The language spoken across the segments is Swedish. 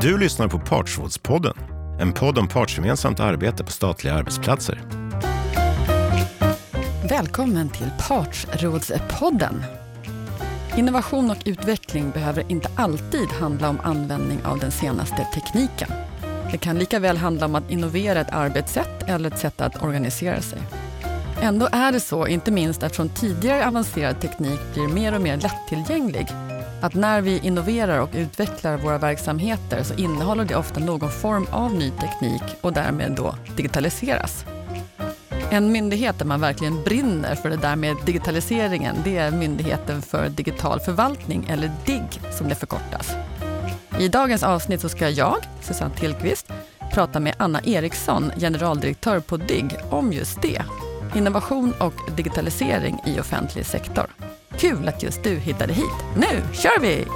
Du lyssnar på Partsrådspodden, en podd om partsgemensamt arbete på statliga arbetsplatser. Välkommen till Partsrådspodden. Innovation och utveckling behöver inte alltid handla om användning av den senaste tekniken. Det kan lika väl handla om att innovera ett arbetssätt eller ett sätt att organisera sig. Ändå är det så, inte minst eftersom tidigare avancerad teknik blir mer och mer lättillgänglig, att när vi innoverar och utvecklar våra verksamheter så innehåller det ofta någon form av ny teknik och därmed då digitaliseras. En myndighet där man verkligen brinner för det där med digitaliseringen, det är Myndigheten för digital förvaltning, eller DIGG som det förkortas. I dagens avsnitt så ska jag, Susanne Tillqvist, prata med Anna Eriksson, generaldirektör på DIGG, om just det. Innovation och digitalisering i offentlig sektor. Kul att just du hittade hit. Nu kör vi!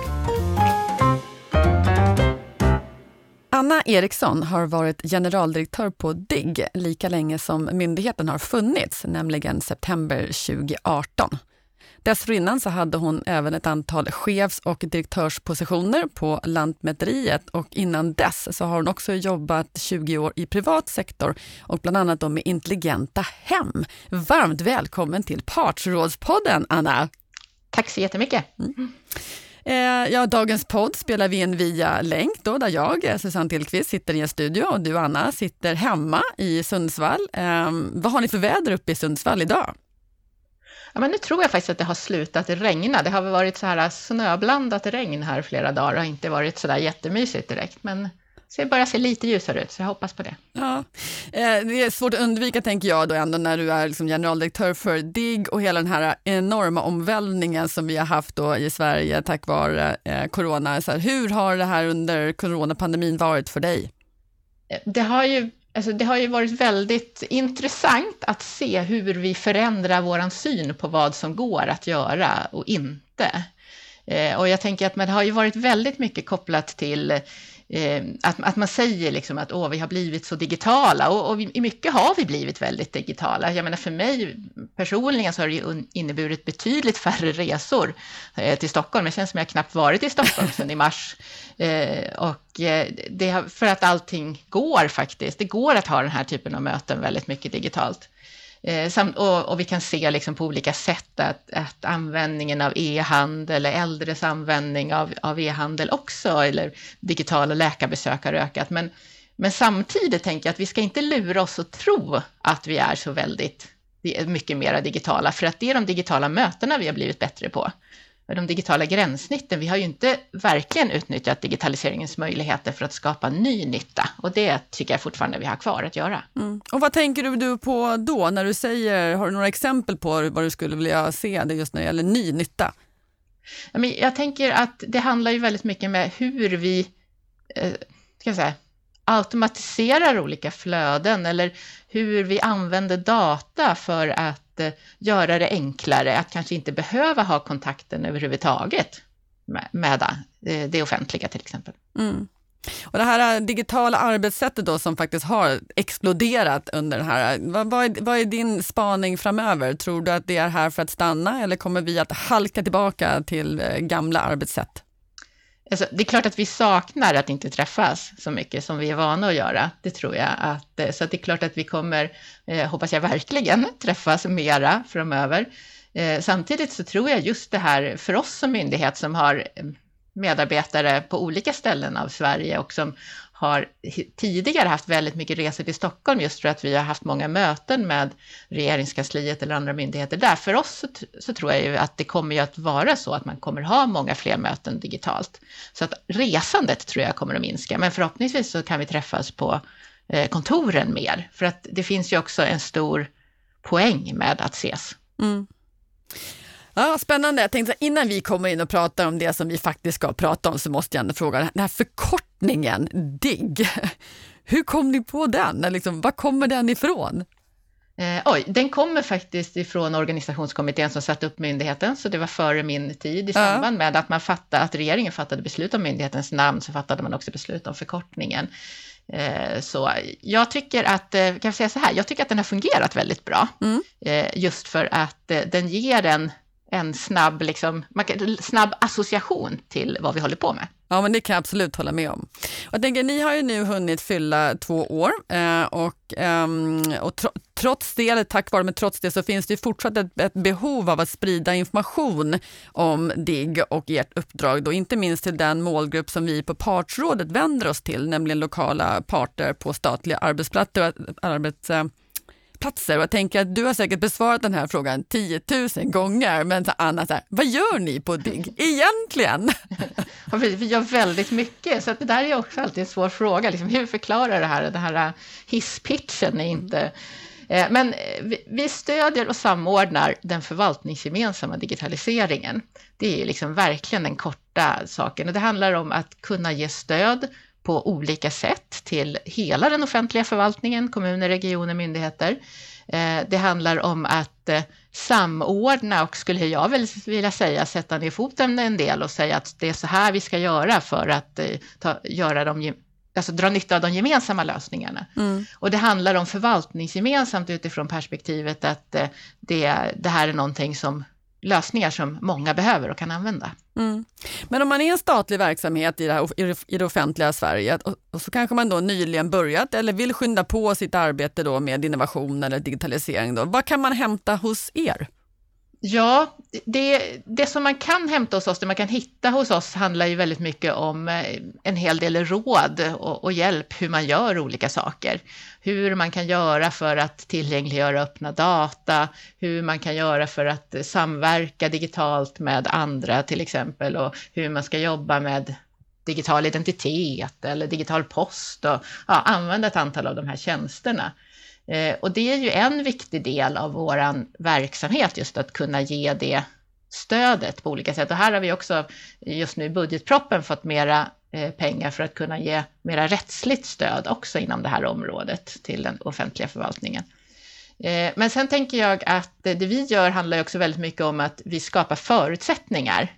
Anna Eriksson har varit generaldirektör på DIGG lika länge som myndigheten har funnits, nämligen september 2018. Dessförinnan så hade hon även ett antal chefs och direktörspositioner på Lantmäteriet och innan dess så har hon också jobbat 20 år i privat sektor och bland annat med intelligenta hem. Varmt välkommen till Partsrådspodden, Anna! Tack så jättemycket! Mm. Eh, ja, dagens podd spelar vi in via länk då, där jag, Susanne Tillqvist, sitter i en studio och du, Anna, sitter hemma i Sundsvall. Eh, vad har ni för väder uppe i Sundsvall idag? Ja, men nu tror jag faktiskt att det har slutat regna. Det har varit så här snöblandat regn här flera dagar och inte varit så där jättemysigt direkt. Men det börjar se lite ljusare ut, så jag hoppas på det. Ja. Eh, det är svårt att undvika, tänker jag, då ändå när du är liksom generaldirektör för DIGG och hela den här enorma omvälvningen som vi har haft då i Sverige tack vare eh, corona. Så här, hur har det här under coronapandemin varit för dig? Eh, det har ju Alltså det har ju varit väldigt intressant att se hur vi förändrar vår syn på vad som går att göra och inte. Och jag tänker att det har ju varit väldigt mycket kopplat till eh, att, att man säger liksom att Åh, vi har blivit så digitala och, och i mycket har vi blivit väldigt digitala. Jag menar för mig personligen så har det ju inneburit betydligt färre resor eh, till Stockholm. Det känns som jag knappt varit i Stockholm sedan i mars. Eh, och eh, det det, för att allting går faktiskt. Det går att ha den här typen av möten väldigt mycket digitalt. Eh, och, vi kan se liksom på olika sätt att, att användningen av e-handel, eller äldres användning av, av e-handel också, eller digitala läkarbesök har ökat. Men, men samtidigt tänker jag att vi ska inte lura oss och tro att vi är så väldigt mycket mera digitala, för att det är de digitala mötena vi har blivit bättre på de digitala gränssnitten, vi har ju inte verkligen utnyttjat digitaliseringens möjligheter för att skapa ny nytta och det tycker jag fortfarande vi har kvar att göra. Mm. Och vad tänker du på då när du säger, har du några exempel på vad du skulle vilja se det just när det gäller ny nytta? Jag tänker att det handlar ju väldigt mycket med hur vi eh, ska säga, automatiserar olika flöden eller hur vi använder data för att Göra det enklare att kanske inte behöva ha kontakten överhuvudtaget med, med eh, det offentliga till exempel. Mm. Och det här eh, digitala arbetssättet då som faktiskt har exploderat under den här, eh, vad, vad, är, vad är din spaning framöver? Tror du att det är här för att stanna eller kommer vi att halka tillbaka till gamla arbetssätt? Alltså, det är klart att vi saknar att inte träffas så mycket som vi är vana att göra. Det tror jag. Att, eh, så att det är klart att vi kommer, eh, hoppas jag verkligen, träffas mera framöver. Eh, samtidigt så tror jag just det här för oss som myndighet som har eh, medarbetare på olika ställen av Sverige och som har tidigare haft väldigt mycket resor till Stockholm just för att vi har haft många möten med regeringskansliet eller andra myndigheter där. För oss så, så, tror jag ju att det kommer ju att vara så att man kommer ha många fler möten digitalt. Så att resandet tror jag kommer att minska, men förhoppningsvis så kan vi träffas på eh, kontoren mer. För att det finns ju också en stor poäng med att ses. Mm. Ja, spännande. Jag tänkte innan vi kommer in och pratar om det som vi faktiskt ska prata om så måste jag ändå fråga, den här förkortningen DIGG, hur kom ni på den? Liksom, var kommer den ifrån? Eh, oj, den kommer faktiskt ifrån organisationskommittén som satte upp myndigheten, så det var före min tid. I samband med att, man fattade, att regeringen fattade beslut om myndighetens namn så fattade man också beslut om förkortningen. Eh, så jag tycker att, eh, kan jag säga så här, jag tycker att den har fungerat väldigt bra. Mm. Eh, just för att den ger en en snabb, liksom, snabb association till vad vi håller på med. Ja, men det kan jag absolut hålla med om. Jag tänker, ni har ju nu hunnit fylla två år eh, och, ehm, och trots det, eller tack vare, men trots det så finns det fortsatt ett, ett, behov av att sprida information om DIGG och ert uppdrag, då inte minst till den målgrupp som vi på Partsrådet vänder oss till, nämligen lokala parter på statliga arbetsplatser, arbets, arbetsplatser. Och jag tänker att du har säkert besvarat den här frågan 10 000 gånger. Men så Anna, så här, vad gör ni på DIGG egentligen? vi, gör väldigt mycket, så det där är också alltid en svår fråga. Liksom, hur förklarar det här? Den här eh, hisspitchen är inte... Eh, men eh, vi stödjer och samordnar den förvaltningsgemensamma digitaliseringen. Det är liksom verkligen den korta saken och det handlar om att kunna ge stöd på olika sätt till hela den offentliga förvaltningen, kommuner, regioner, myndigheter. Eh, det handlar om att eh, samordna och skulle jag väl vilja säga sätta ner foten en del och säga att det är så här vi ska göra för att eh, ta, göra de alltså dra nytta av de gemensamma lösningarna. Mm. Och det handlar om förvaltningsgemensamt utifrån perspektivet att det, det här är någonting som lösningar som många behöver och kan använda. Mm. Men om man är en statlig verksamhet i det, här, i det offentliga Sverige och, och, så kanske man då nyligen börjat eller vill skynda på sitt arbete då med innovation eller digitalisering, då, vad kan man hämta hos er? Ja, det, det som man kan hämta hos oss, det man kan hitta hos oss handlar ju väldigt mycket om eh, en hel del råd och, och, hjälp hur man gör olika saker. Hur man kan göra för att tillgängliggöra öppna data, hur man kan göra för att samverka digitalt med andra till exempel och hur man ska jobba med digital identitet eller digital post och ja, använda ett antal av de här tjänsterna. Eh, och det är ju en viktig del av vår verksamhet, just att kunna ge det stödet på olika sätt. Och här har vi också just nu i budgetproppen fått mera eh, pengar för att kunna ge mera rättsligt stöd också inom det här området till den offentliga förvaltningen. Eh, men sen tänker jag att det vi gör handlar också väldigt mycket om att vi skapar förutsättningar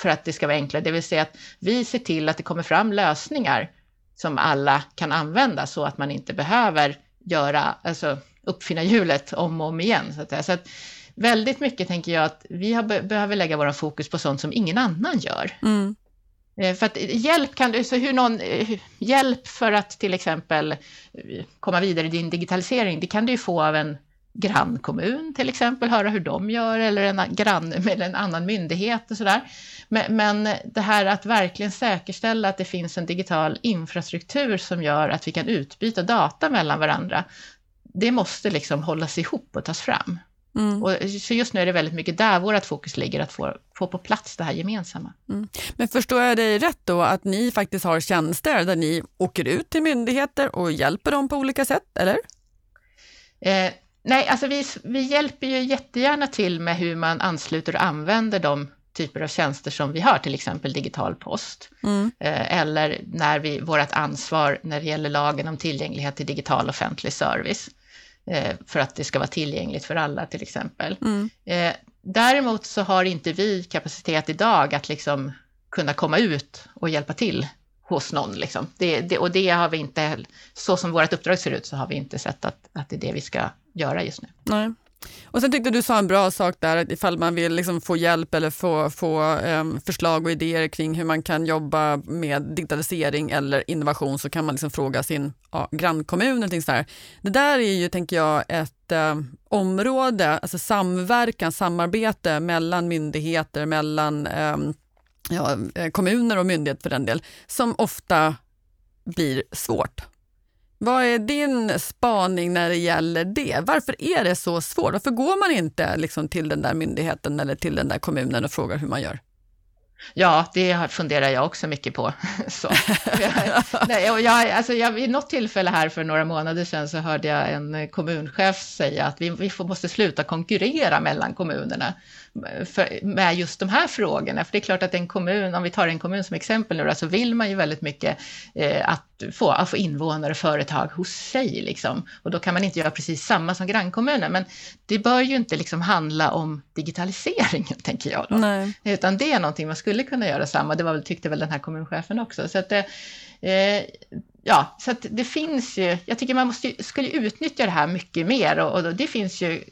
för att det ska vara enklare, det vill säga att vi ser till att det kommer fram lösningar som alla kan använda så att man inte behöver göra, alltså uppfinna hjulet om och om igen. Så att, så att väldigt mycket tänker jag att vi har, behöver lägga våra fokus på sånt som ingen annan gör. Mm. Eh, för att hjälp kan du, så hur någon, eh, hjälp för att till exempel eh, komma vidare i din digitalisering, det kan du ju få av en grannkommun till exempel, höra hur de gör eller en, grann, eller en annan myndighet och sådär. Men, men det här att verkligen säkerställa att det finns en digital infrastruktur som gör att vi kan utbyta data mellan varandra, det måste liksom hållas ihop och tas fram. Mm. Och så just nu är det väldigt mycket där vårt fokus ligger, att få, få på plats det här gemensamma. Mm. Men förstår jag dig rätt då, att ni faktiskt har tjänster där ni åker ut till myndigheter och hjälper dem på olika sätt, eller? Eh, nej, alltså vi, vi hjälper ju jättegärna till med hur man ansluter och använder de typer av tjänster som vi har, till exempel digital post. Mm. Eh, eller när vi, vårt ansvar när det gäller lagen om tillgänglighet till digital offentlig service. Eh, för att det ska vara tillgängligt för alla till exempel. Mm. Eh, däremot så har inte vi kapacitet idag att liksom kunna komma ut och hjälpa till hos någon. Liksom. Det, det, och det har vi inte, så som vårt uppdrag ser ut så har vi inte sett att, att det är det vi ska göra just nu. Nej. Och sen tyckte du sa en bra sak där, att ifall man vill liksom få hjälp eller få, få um, förslag och idéer kring hur man kan jobba med digitalisering eller innovation så kan man liksom fråga sin ja, grannkommun. Eller sådär. Det där är ju, tänker jag, ett um, område, alltså samverkan, samarbete mellan myndigheter, mellan um, ja, eh, kommuner och myndigheter för den del, som ofta blir svårt. Vad är din spaning när det gäller det? Varför är det så svårt? Varför går man inte liksom till den där myndigheten eller till den där kommunen och frågar hur man gör? Ja, det funderar jag också mycket på. Så. Jag, nej, och jag, alltså jag, vid något tillfälle här för några månader sedan så hörde jag en kommunchef säga att vi, vi måste sluta konkurrera mellan kommunerna för, med just de här frågorna. För det är klart att en kommun, om vi tar en kommun som exempel nu, så vill man ju väldigt mycket eh, att, få, att få invånare och företag hos sig. Liksom. Och då kan man inte göra precis samma som grannkommunen. Men det bör ju inte liksom handla om digitaliseringen, tänker jag. Då. Nej. Utan det är någonting man skulle kunna göra samma. Det var väl, tyckte väl den här kommunchefen också. Så att, eh, ja, så att det finns ju, jag tycker man måste, skulle utnyttja det här mycket mer och, och det finns ju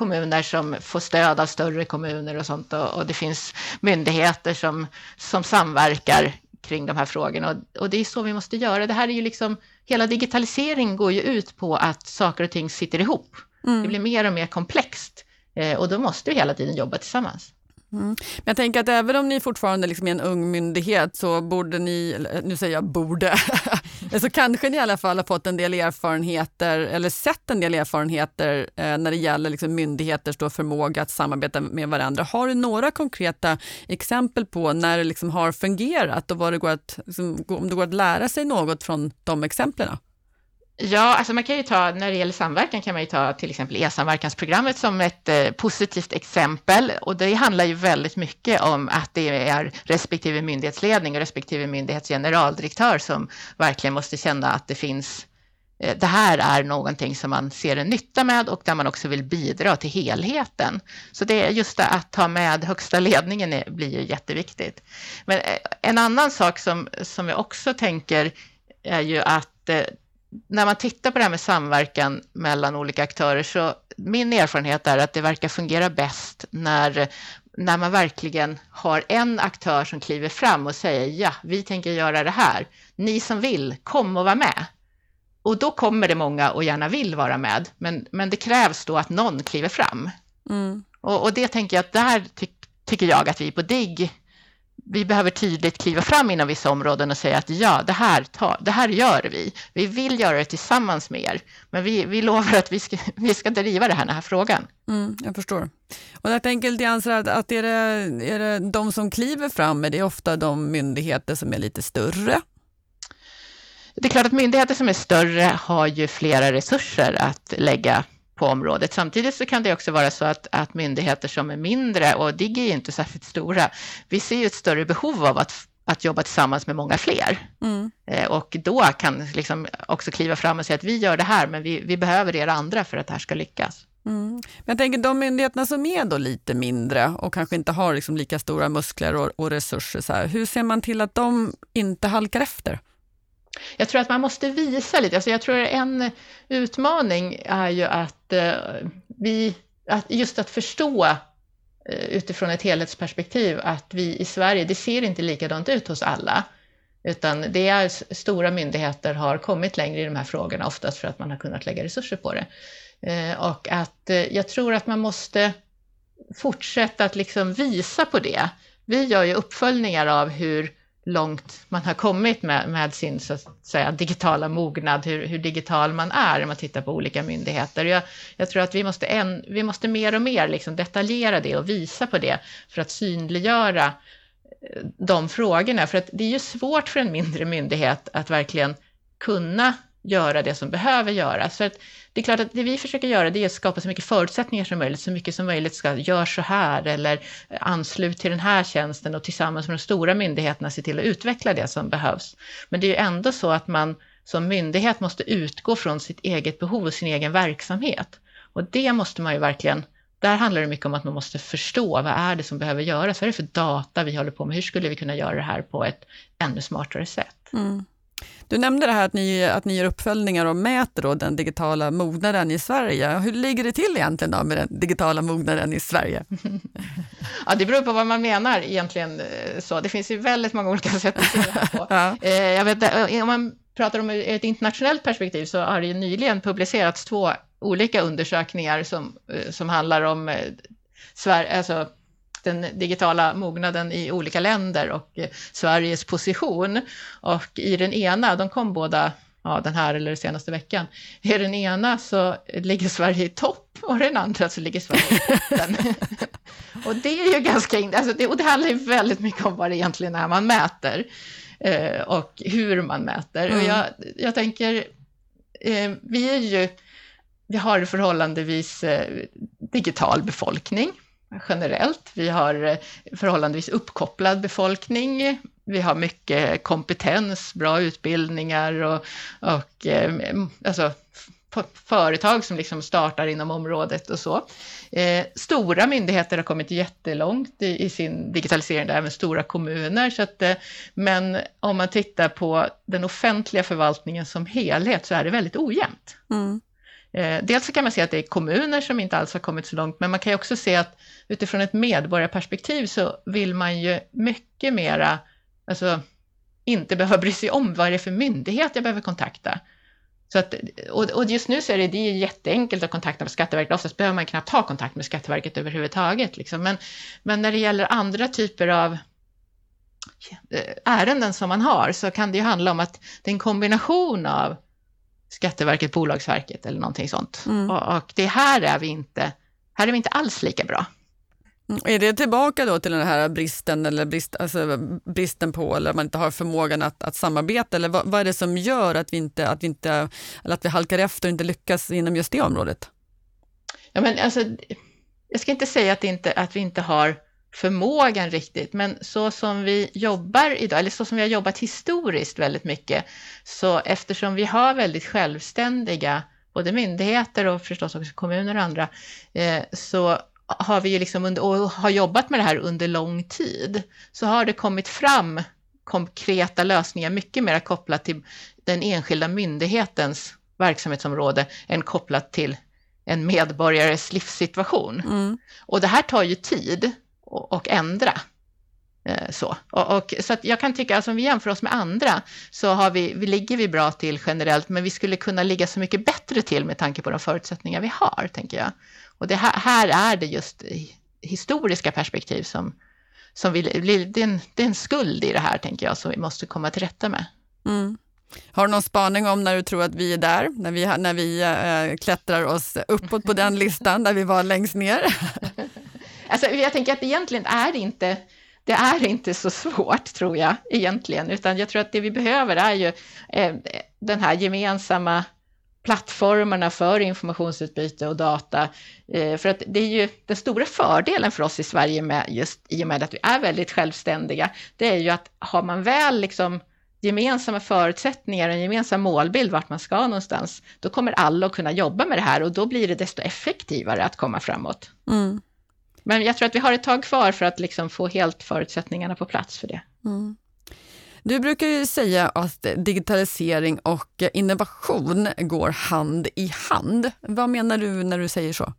kommuner som får stöd av större kommuner och sånt och, och det finns myndigheter som, som samverkar kring de här frågorna och, och, det är så vi måste göra. Det här är ju liksom, hela digitalisering går ju ut på att saker och ting sitter ihop. Mm. Det blir mer och mer komplext eh, och då måste vi hela tiden jobba tillsammans. Mm. Men jag tänker att även om ni fortfarande liksom är en ung myndighet så borde ni, nu säger jag borde, så kanske ni i alla fall har fått en del erfarenheter eller sett en del erfarenheter eh, när det gäller liksom myndigheters då förmåga att samarbeta med varandra. Har du några konkreta exempel på när det liksom har fungerat och vad det går att, liksom, om det går att lära sig något från de exemplen? Ja, alltså man kan ju ta, när det gäller samverkan kan man ju ta till exempel e-samverkansprogrammet som ett eh, positivt exempel och det handlar ju väldigt mycket om att det är respektive myndighetsledning och respektive myndighetsgeneraldirektör som verkligen måste känna att det finns eh, det här är någonting som man ser en nytta med och där man också vill bidra till helheten. Så det är just det att ta med högsta ledningen är, blir ju jätteviktigt. Men eh, en annan sak som, som jag också tänker är ju att eh, när man tittar på det här med samverkan mellan olika aktörer så min erfarenhet är att det verkar fungera bäst när, när man verkligen har en aktör som kliver fram och säger ja, vi tänker göra det här. Ni som vill, kom och var med. Och då kommer det många och gärna vill vara med, men, men det krävs då att någon kliver fram. Mm. Och, och, det tänker jag att där ty tycker jag att vi på DIGG vi behöver tydligt kliva fram inom vissa områden och säga att ja, det här, ta, det här gör vi. Vi vill göra det tillsammans med er, men vi, vi lovar att vi ska, vi ska driva det här, den här frågan. Mm, jag förstår. Och jag tänker lite grann att, att är, det, är det de som kliver fram, är det ofta de myndigheter som är lite större? Det är klart att myndigheter som är större har ju flera resurser att lägga på området. Samtidigt så kan det också vara så att, att myndigheter som är mindre, och DIGG är inte särskilt stora, vi ser ju ett större behov av att att jobba tillsammans med många fler. Mm. Eh, och då kan liksom också kliva fram och säga att vi gör det här, men vi, vi behöver er andra för att det här ska lyckas. Mm. Men jag tänker de myndigheterna som är då lite mindre och kanske inte har liksom lika stora muskler och, och resurser, så här, hur ser man till att de inte halkar efter? Jag tror att man måste visa lite, alltså jag tror en utmaning är ju att eh, vi, att just att förstå eh, utifrån ett helhetsperspektiv att vi i Sverige, det ser inte likadant ut hos alla. Utan det är stora myndigheter har kommit längre i de här frågorna, oftast för att man har kunnat lägga resurser på det. Eh, och att eh, jag tror att man måste fortsätta att liksom visa på det. Vi gör ju uppföljningar av hur långt man har kommit med, med sin så att säga, digitala mognad, hur, hur, digital man är om man tittar på olika myndigheter. Jag, jag tror att vi måste, en, vi måste mer och mer liksom detaljera det och visa på det för att synliggöra eh, de frågorna. För att det är ju svårt för en mindre myndighet att verkligen kunna göra det som behöver göras. För att det är klart att det vi försöker göra det är att skapa så mycket förutsättningar som möjligt, så mycket som möjligt ska gör så här eller eh, anslut till den här tjänsten och tillsammans med de stora myndigheterna se till att utveckla det som behövs. Men det är ju ändå så att man som myndighet måste utgå från sitt eget behov och sin egen verksamhet. Och det måste man ju verkligen där handlar det mycket om att man måste förstå vad är det som behöver göras, vad är det för data vi håller på med, hur skulle vi kunna göra det här på ett ännu smartare sätt? Mm. Du nämnde det här att ni, att ni gör uppföljningar och mäter då den digitala mognaden i Sverige. Hur ligger det till egentligen då med den digitala mognaden i Sverige? ja, det beror på vad man menar egentligen. Eh, så. Det finns ju väldigt många olika sätt att se det här på. ja. Eh, jag vet, eh, om man pratar om ett internationellt perspektiv så har det ju nyligen publicerats två olika undersökningar som, som handlar om Sverige, alltså den digitala mognaden i olika länder och eh, Sveriges position. Och i den ena, de kom båda ja, den här eller senaste veckan. I den ena så ligger Sverige i topp och den andra så ligger Sverige i botten. och det är ju ganska, alltså det, och det handlar ju väldigt mycket om vad det egentligen är man mäter eh, och hur man mäter. Mm. Och jag, jag tänker, eh, vi är ju, vi har en förhållandevis eh, digital befolkning generellt. Vi har eh, förhållandevis uppkopplad befolkning. Vi har mycket kompetens, bra utbildningar och, och eh, alltså, företag som liksom startar inom området och så. Eh, stora myndigheter har kommit jättelångt i, i sin digitalisering, där även stora kommuner. Så att, eh, men om man tittar på den offentliga förvaltningen som helhet så är det väldigt ojämnt. Mm. Eh, dels så kan man se att det är kommuner som inte alls har kommit så långt, men man kan ju också se att utifrån ett medborgarperspektiv så vill man ju mycket mera, alltså inte behöva bry sig om vad det är för myndighet jag behöver kontakta. Så att, och, just nu så är det, det är jätteenkelt att kontakta med Skatteverket, oftast behöver man knappt ha kontakt med Skatteverket överhuvudtaget. Liksom. Men, men när det gäller andra typer av eh, ärenden som man har så kan det ju handla om att det är en kombination av Skatteverket, Bolagsverket eller någonting sånt. Mm. Och, och, det här är vi inte, här är vi inte alls lika bra. Mm. Är det tillbaka då till den här bristen eller brist, alltså bristen på eller att man inte har förmågan att, att samarbeta eller vad, vad, är det som gör att vi inte, att vi inte, eller att vi halkar efter och inte lyckas inom just det området? Ja, men alltså, jag ska inte säga att, inte, att vi inte har förmågan riktigt, men så som vi jobbar idag, eller så som vi har jobbat historiskt väldigt mycket, så eftersom vi har väldigt självständiga både myndigheter och förstås också kommuner och andra, eh, så har vi ju liksom under, och har jobbat med det här under lång tid, så har det kommit fram konkreta lösningar mycket mer kopplat till den enskilda myndighetens verksamhetsområde än kopplat till en medborgares livssituation. Mm. Och det här tar ju tid och ändra. Eh, så, och, och, så att jag kan tycka, alltså om vi jämför oss med andra, så har vi, vi ligger vi bra till generellt, men vi skulle kunna ligga så mycket bättre till med tanke på de förutsättningar vi har, tänker jag. Och det här, här är det just historiska perspektiv som, som vi, det är, en, det är en skuld i det här, tänker jag, som vi måste komma till rätta med. Mm. Har du någon spaning om när du tror att vi är där, när vi, när vi äh, klättrar oss uppåt på den listan, där vi var längst ner? alltså, jag tänker att egentligen är det inte det är inte så svårt, tror jag, egentligen, utan jag tror att det vi behöver är ju eh, den här gemensamma plattformarna för informationsutbyte och data. Eh, för att det är ju den stora fördelen för oss i Sverige med just i och med att vi är väldigt självständiga, det är ju att har man väl liksom gemensamma förutsättningar, en gemensam målbild vart man ska någonstans, då kommer alla att kunna jobba med det här och då blir det desto effektivare att komma framåt. Mm. Men jag tror att vi har ett tag kvar för att liksom få helt förutsättningarna på plats för det. Mm. Du brukar ju säga att digitalisering och innovation går hand i hand. Vad menar du när du säger så?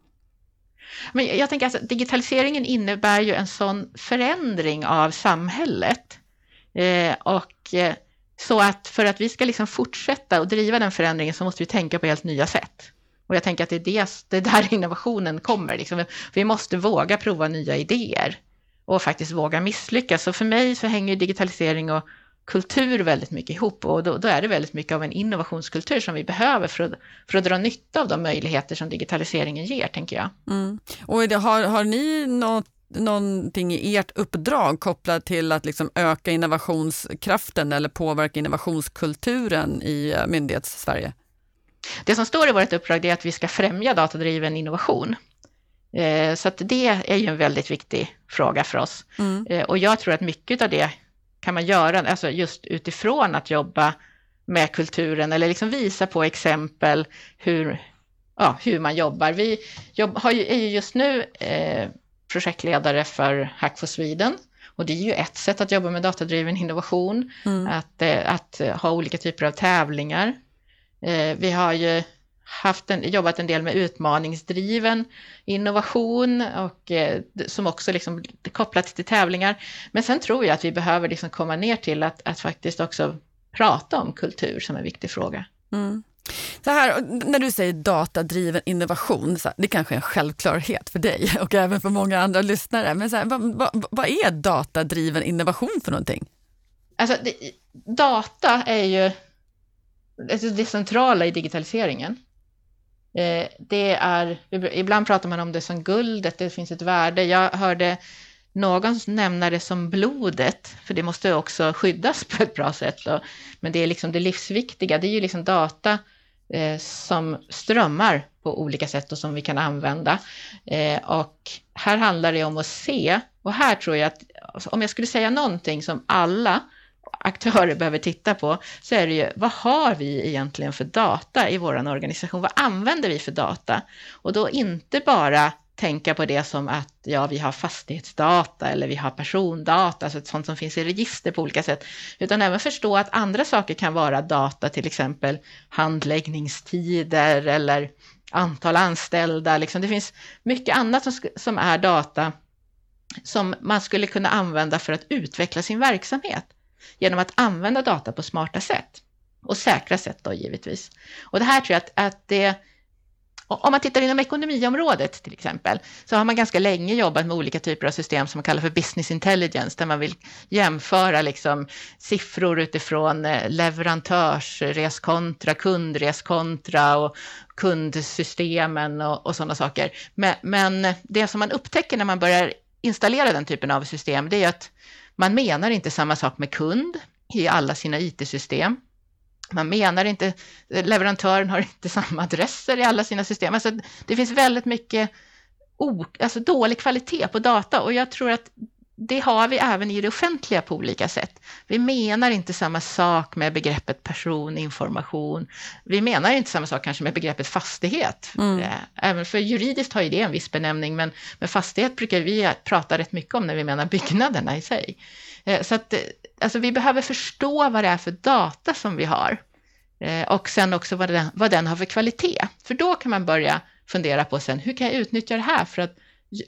Men jag tänker att digitaliseringen innebär ju en sån förändring av samhället. Eh, och eh, så att för att vi ska liksom fortsätta och driva den förändringen så måste vi tänka på helt nya sätt. Och jag tänker att det är, det, det är där innovationen kommer. Liksom. Vi måste våga prova nya idéer och faktiskt våga misslyckas. Så för mig så hänger digitalisering och kultur väldigt mycket ihop och då, då, är det väldigt mycket av en innovationskultur som vi behöver för att, för att dra nytta av de möjligheter som digitaliseringen ger, tänker jag. Mm. Och det, har, har ni något någonting i ert uppdrag kopplat till att liksom öka innovationskraften eller påverka innovationskulturen i eh, myndighets-Sverige? Det som står i vårt uppdrag är att vi ska främja datadriven innovation. Eh, så att det är ju en väldigt viktig fråga för oss. Mm. Eh, och jag tror att mycket av det kan man göra, alltså just utifrån att jobba med kulturen eller liksom visa på exempel hur, ja, hur man jobbar. Vi jobb, har ju, är ju just nu eh, projektledare för Hack for Sweden och det är ju ett sätt att jobba med datadriven innovation, mm. att, eh, att ha olika typer av tävlingar. Eh, vi har ju haft en, jobbat en del med utmaningsdriven innovation och eh, som också liksom kopplat till tävlingar. Men sen tror jag att vi behöver liksom komma ner till att, att faktiskt också prata om kultur som en viktig fråga. Mm. Så här, när du säger datadriven innovation, så här, det kanske är en självklarhet för dig och även för många andra lyssnare. Men så här, vad, vad, vad, är datadriven innovation för någonting? Alltså, det, data är ju alltså det centrala i digitaliseringen. Eh, det är, ibland pratar man om det som guldet, det finns ett värde. Jag hörde någon nämna det som blodet, för det måste också skyddas på ett bra sätt. Då. Men det är liksom det livsviktiga, det är ju liksom data eh, som strömmar på olika sätt och som vi kan använda. Eh, och här handlar det om att se, och här tror jag att om jag skulle säga någonting som alla aktörer behöver titta på, så är det ju vad har vi egentligen för data i vår organisation? Vad använder vi för data? Och då inte bara tänka på det som att ja, vi har fastighetsdata eller vi har persondata, alltså ett sånt som finns i register på olika sätt, utan även förstå att andra saker kan vara data, till exempel handläggningstider eller antal anställda. Liksom. Det finns mycket annat som, som är data som man skulle kunna använda för att utveckla sin verksamhet genom att använda data på smarta sätt och säkra sätt då givetvis. Och det här tror jag att, att det om man tittar inom ekonomiområdet till exempel, så har man ganska länge jobbat med olika typer av system som man kallar för business intelligence, där man vill jämföra liksom siffror utifrån eh, leverantörsreskontra, kundreskontra och kundsystemen och, och sådana saker. Men, men det som man upptäcker när man börjar installera den typen av system, det är att man menar inte samma sak med kund i alla sina IT-system. Man menar inte, leverantören har inte samma adresser i alla sina system. Alltså, det finns väldigt mycket o, alltså dålig kvalitet på data och jag tror att det har vi även i det offentliga på olika sätt. Vi menar inte samma sak med begreppet personinformation. Vi menar inte samma sak kanske med begreppet fastighet. Mm. Eh, även för juridiskt har ju det en viss benämning, men med fastighet brukar vi prata rätt mycket om när vi menar byggnaderna i sig. Eh, så att alltså vi behöver förstå vad det är för data som vi har eh, och sen också vad den, vad den har för kvalitet. För då kan man börja fundera på sen, hur kan jag utnyttja det här för att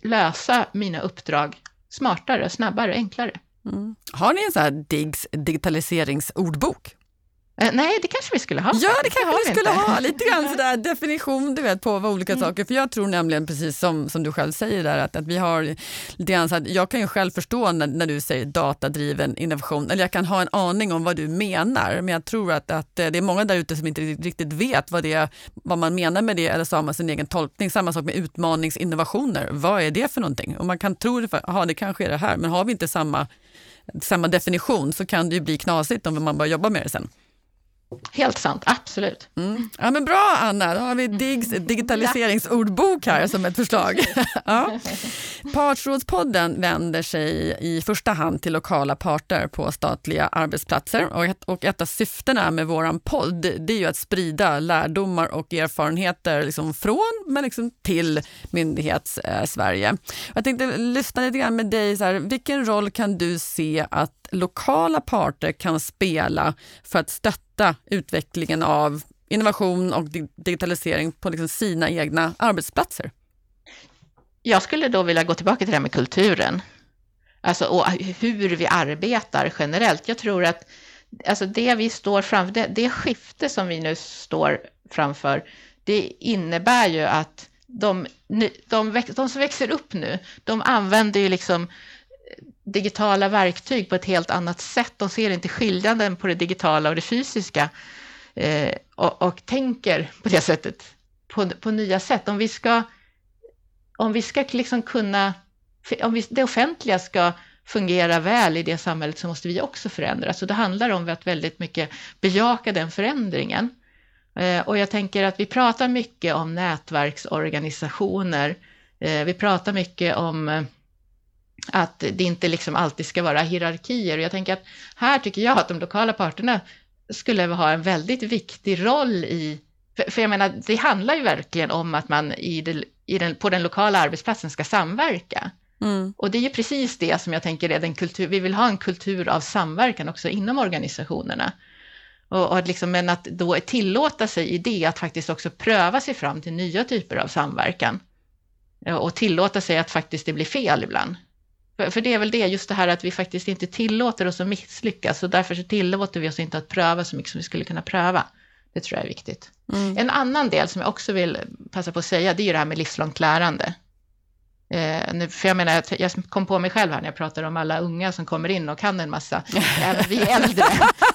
lösa mina uppdrag smartare, snabbare, enklare. Mm. Har ni en sån här DIGS digitaliseringsordbok? Eh, nej, det kanske vi skulle ha. Ja, det kanske vi, vi skulle ha. Lite grann sådär definition du vet, på vad olika mm. saker. För jag tror nämligen, precis som, som du själv säger där, att, att vi har lite grann så att jag kan ju själv förstå när, när du säger datadriven innovation, eller jag kan ha en aning om vad du menar, men jag tror att, att det är många där ute som inte riktigt vet vad, det, vad man menar med det, eller så har man sin egen tolkning. Samma sak med utmaningsinnovationer. Vad är det för någonting? Och man kan tro det, för, det kanske är det här, men har vi inte samma, samma definition så kan det ju bli knasigt om man börjar jobba med det sen. Helt sant, absolut. Mm. Ja, men bra Anna, då har vi DIGS digitaliseringsordbok här som ett förslag. ja. Partsrådspodden vänder sig i första hand till lokala parter på statliga arbetsplatser och ett, och ett av syftena med vår podd det är ju att sprida lärdomar och erfarenheter liksom från men liksom till myndighets-Sverige. Eh, jag tänkte lyssna lite grann med dig, så här, vilken roll kan du se att lokala parter kan spela för att stötta utvecklingen av innovation och digitalisering på liksom sina egna arbetsplatser? Jag skulle då vilja gå tillbaka till det här med kulturen. Alltså, och hur vi arbetar generellt. Jag tror att alltså det vi står framför, det, det skifte som vi nu står framför, det innebär ju att de, de, de, som växer upp nu, de använder ju liksom digitala verktyg på ett helt annat sätt. De ser inte skillnaden på det digitala och det fysiska eh, och, och, tänker på det sättet, på, på nya sätt. Om vi ska, om vi ska liksom kunna, om vi, det offentliga ska fungera väl i det samhället så måste vi också förändras. Så det handlar om att väldigt mycket bejaka den förändringen. Eh, och jag tänker att vi pratar mycket om nätverksorganisationer. Eh, vi pratar mycket om eh, att det inte liksom alltid ska vara hierarkier. Och jag tänker att här tycker jag att de lokala parterna skulle ha en väldigt viktig roll i, för, för jag menar, det handlar ju verkligen om att man i, det, i den, på den lokala arbetsplatsen ska samverka. Mm. Och det är ju precis det som jag tänker är den kultur, vi vill ha en kultur av samverkan också inom organisationerna. Och, och liksom, men att då tillåta sig i det att faktiskt också pröva sig fram till nya typer av samverkan. Och tillåta sig att faktiskt det blir fel ibland. För, för, det är väl det, just det här att vi faktiskt inte tillåter oss att misslyckas och därför så tillåter vi oss inte att pröva så mycket som vi skulle kunna pröva. Det tror jag är viktigt. Mm. En annan del som jag också vill passa på att säga, det är ju det här med livslångt lärande. Eh, nu, för jag menar, jag kom på mig själv här när jag pratar om alla unga som kommer in och kan en massa. Även vi äldre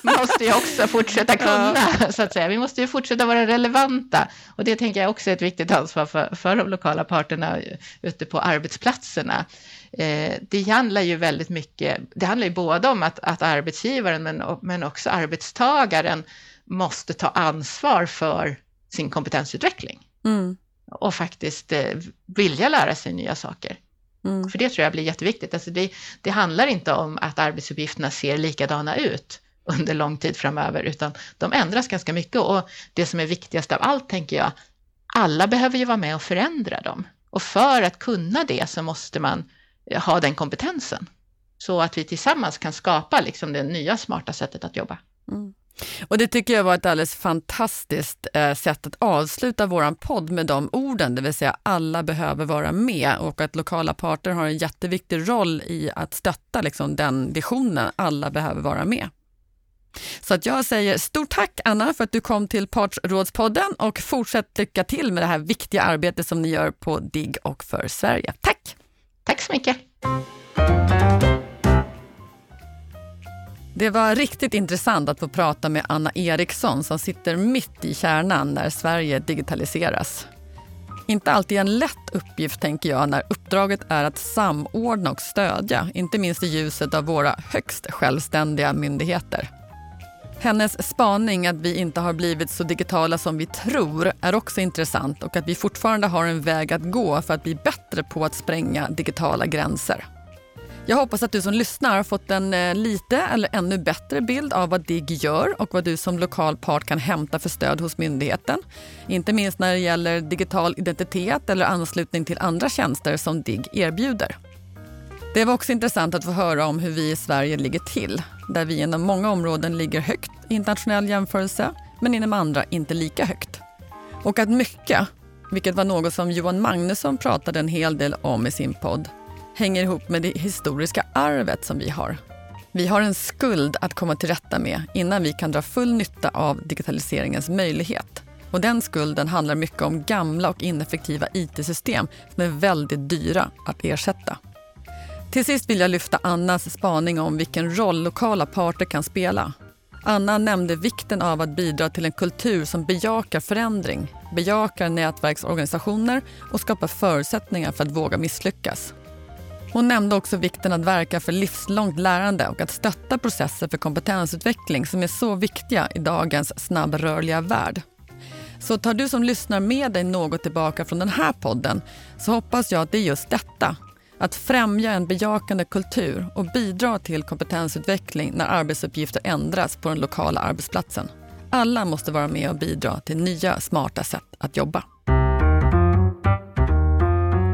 måste ju också fortsätta kunna, så att säga. Vi måste ju fortsätta vara relevanta. Och det tänker jag också är ett viktigt ansvar för, för de lokala parterna ute på arbetsplatserna. Eh, det handlar ju väldigt mycket, det handlar ju både om att, att arbetsgivaren men, men också arbetstagaren måste ta ansvar för sin kompetensutveckling. Mm. Och faktiskt eh, vilja lära sig nya saker. Mm. För det tror jag blir jätteviktigt. Alltså det, det handlar inte om att arbetsuppgifterna ser likadana ut under lång tid framöver, utan de ändras ganska mycket. Och det som är viktigast av allt, tänker jag, alla behöver ju vara med och förändra dem. Och för att kunna det så måste man ha den kompetensen. Så att vi tillsammans kan skapa liksom det nya smarta sättet att jobba. Mm. Och det tycker jag var ett alldeles fantastiskt eh, sätt att avsluta vår podd med de orden, det vill säga alla behöver vara med och att lokala parter har en jätteviktig roll i att stötta liksom, den visionen, alla behöver vara med. Så att jag säger stort tack Anna för att du kom till Partsrådspodden och fortsätt lycka till med det här viktiga arbetet som ni gör på DIGG och för Sverige. Tack! Tack så mycket! Det var riktigt intressant att få prata med Anna Eriksson som sitter mitt i kärnan när Sverige digitaliseras. Inte alltid en lätt uppgift, tänker jag, när uppdraget är att samordna och stödja, inte minst i ljuset av våra högst självständiga myndigheter. Hennes spaning att vi inte har blivit så digitala som vi tror är också intressant och att vi fortfarande har en väg att gå för att bli bättre på att spränga digitala gränser. Jag hoppas att du som lyssnar har fått en eh, lite eller ännu bättre bild av vad DIGG gör och vad du som lokal part kan hämta för stöd hos myndigheten. Inte minst när det gäller digital identitet eller anslutning till andra tjänster som DIGG erbjuder. Det var också intressant att få höra om hur vi i Sverige ligger till, där vi inom många områden ligger högt i internationell jämförelse, men inom andra inte lika högt. Och att mycket, vilket var något som Johan Magnusson pratade en hel del om i sin podd, hänger ihop med det historiska arvet som vi har. Vi har en skuld att komma till rätta med innan vi kan dra full nytta av digitaliseringens möjlighet. Och den skulden handlar mycket om gamla och ineffektiva IT-system som är väldigt dyra att ersätta. Till sist vill jag lyfta Annas spaning om vilken roll lokala parter kan spela. Anna nämnde vikten av att bidra till en kultur som bejakar förändring, bejakar nätverksorganisationer och skapar förutsättningar för att våga misslyckas. Hon nämnde också vikten att verka för livslångt lärande och att stötta processer för kompetensutveckling som är så viktiga i dagens snabbrörliga värld. Så tar du som lyssnar med dig något tillbaka från den här podden så hoppas jag att det är just detta, att främja en bejakande kultur och bidra till kompetensutveckling när arbetsuppgifter ändras på den lokala arbetsplatsen. Alla måste vara med och bidra till nya smarta sätt att jobba.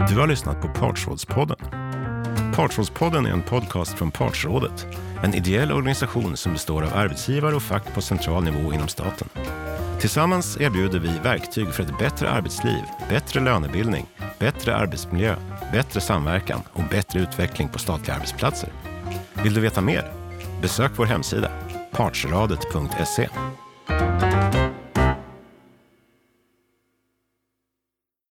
Du har lyssnat på Partsrådspodden Partsrådspodden är en podcast från Partsrådet, en ideell organisation som består av arbetsgivare och fack på central nivå inom staten. Tillsammans erbjuder vi verktyg för ett bättre arbetsliv, bättre lönebildning, bättre arbetsmiljö, bättre samverkan och bättre utveckling på statliga arbetsplatser. Vill du veta mer? Besök vår hemsida, partsradet.se.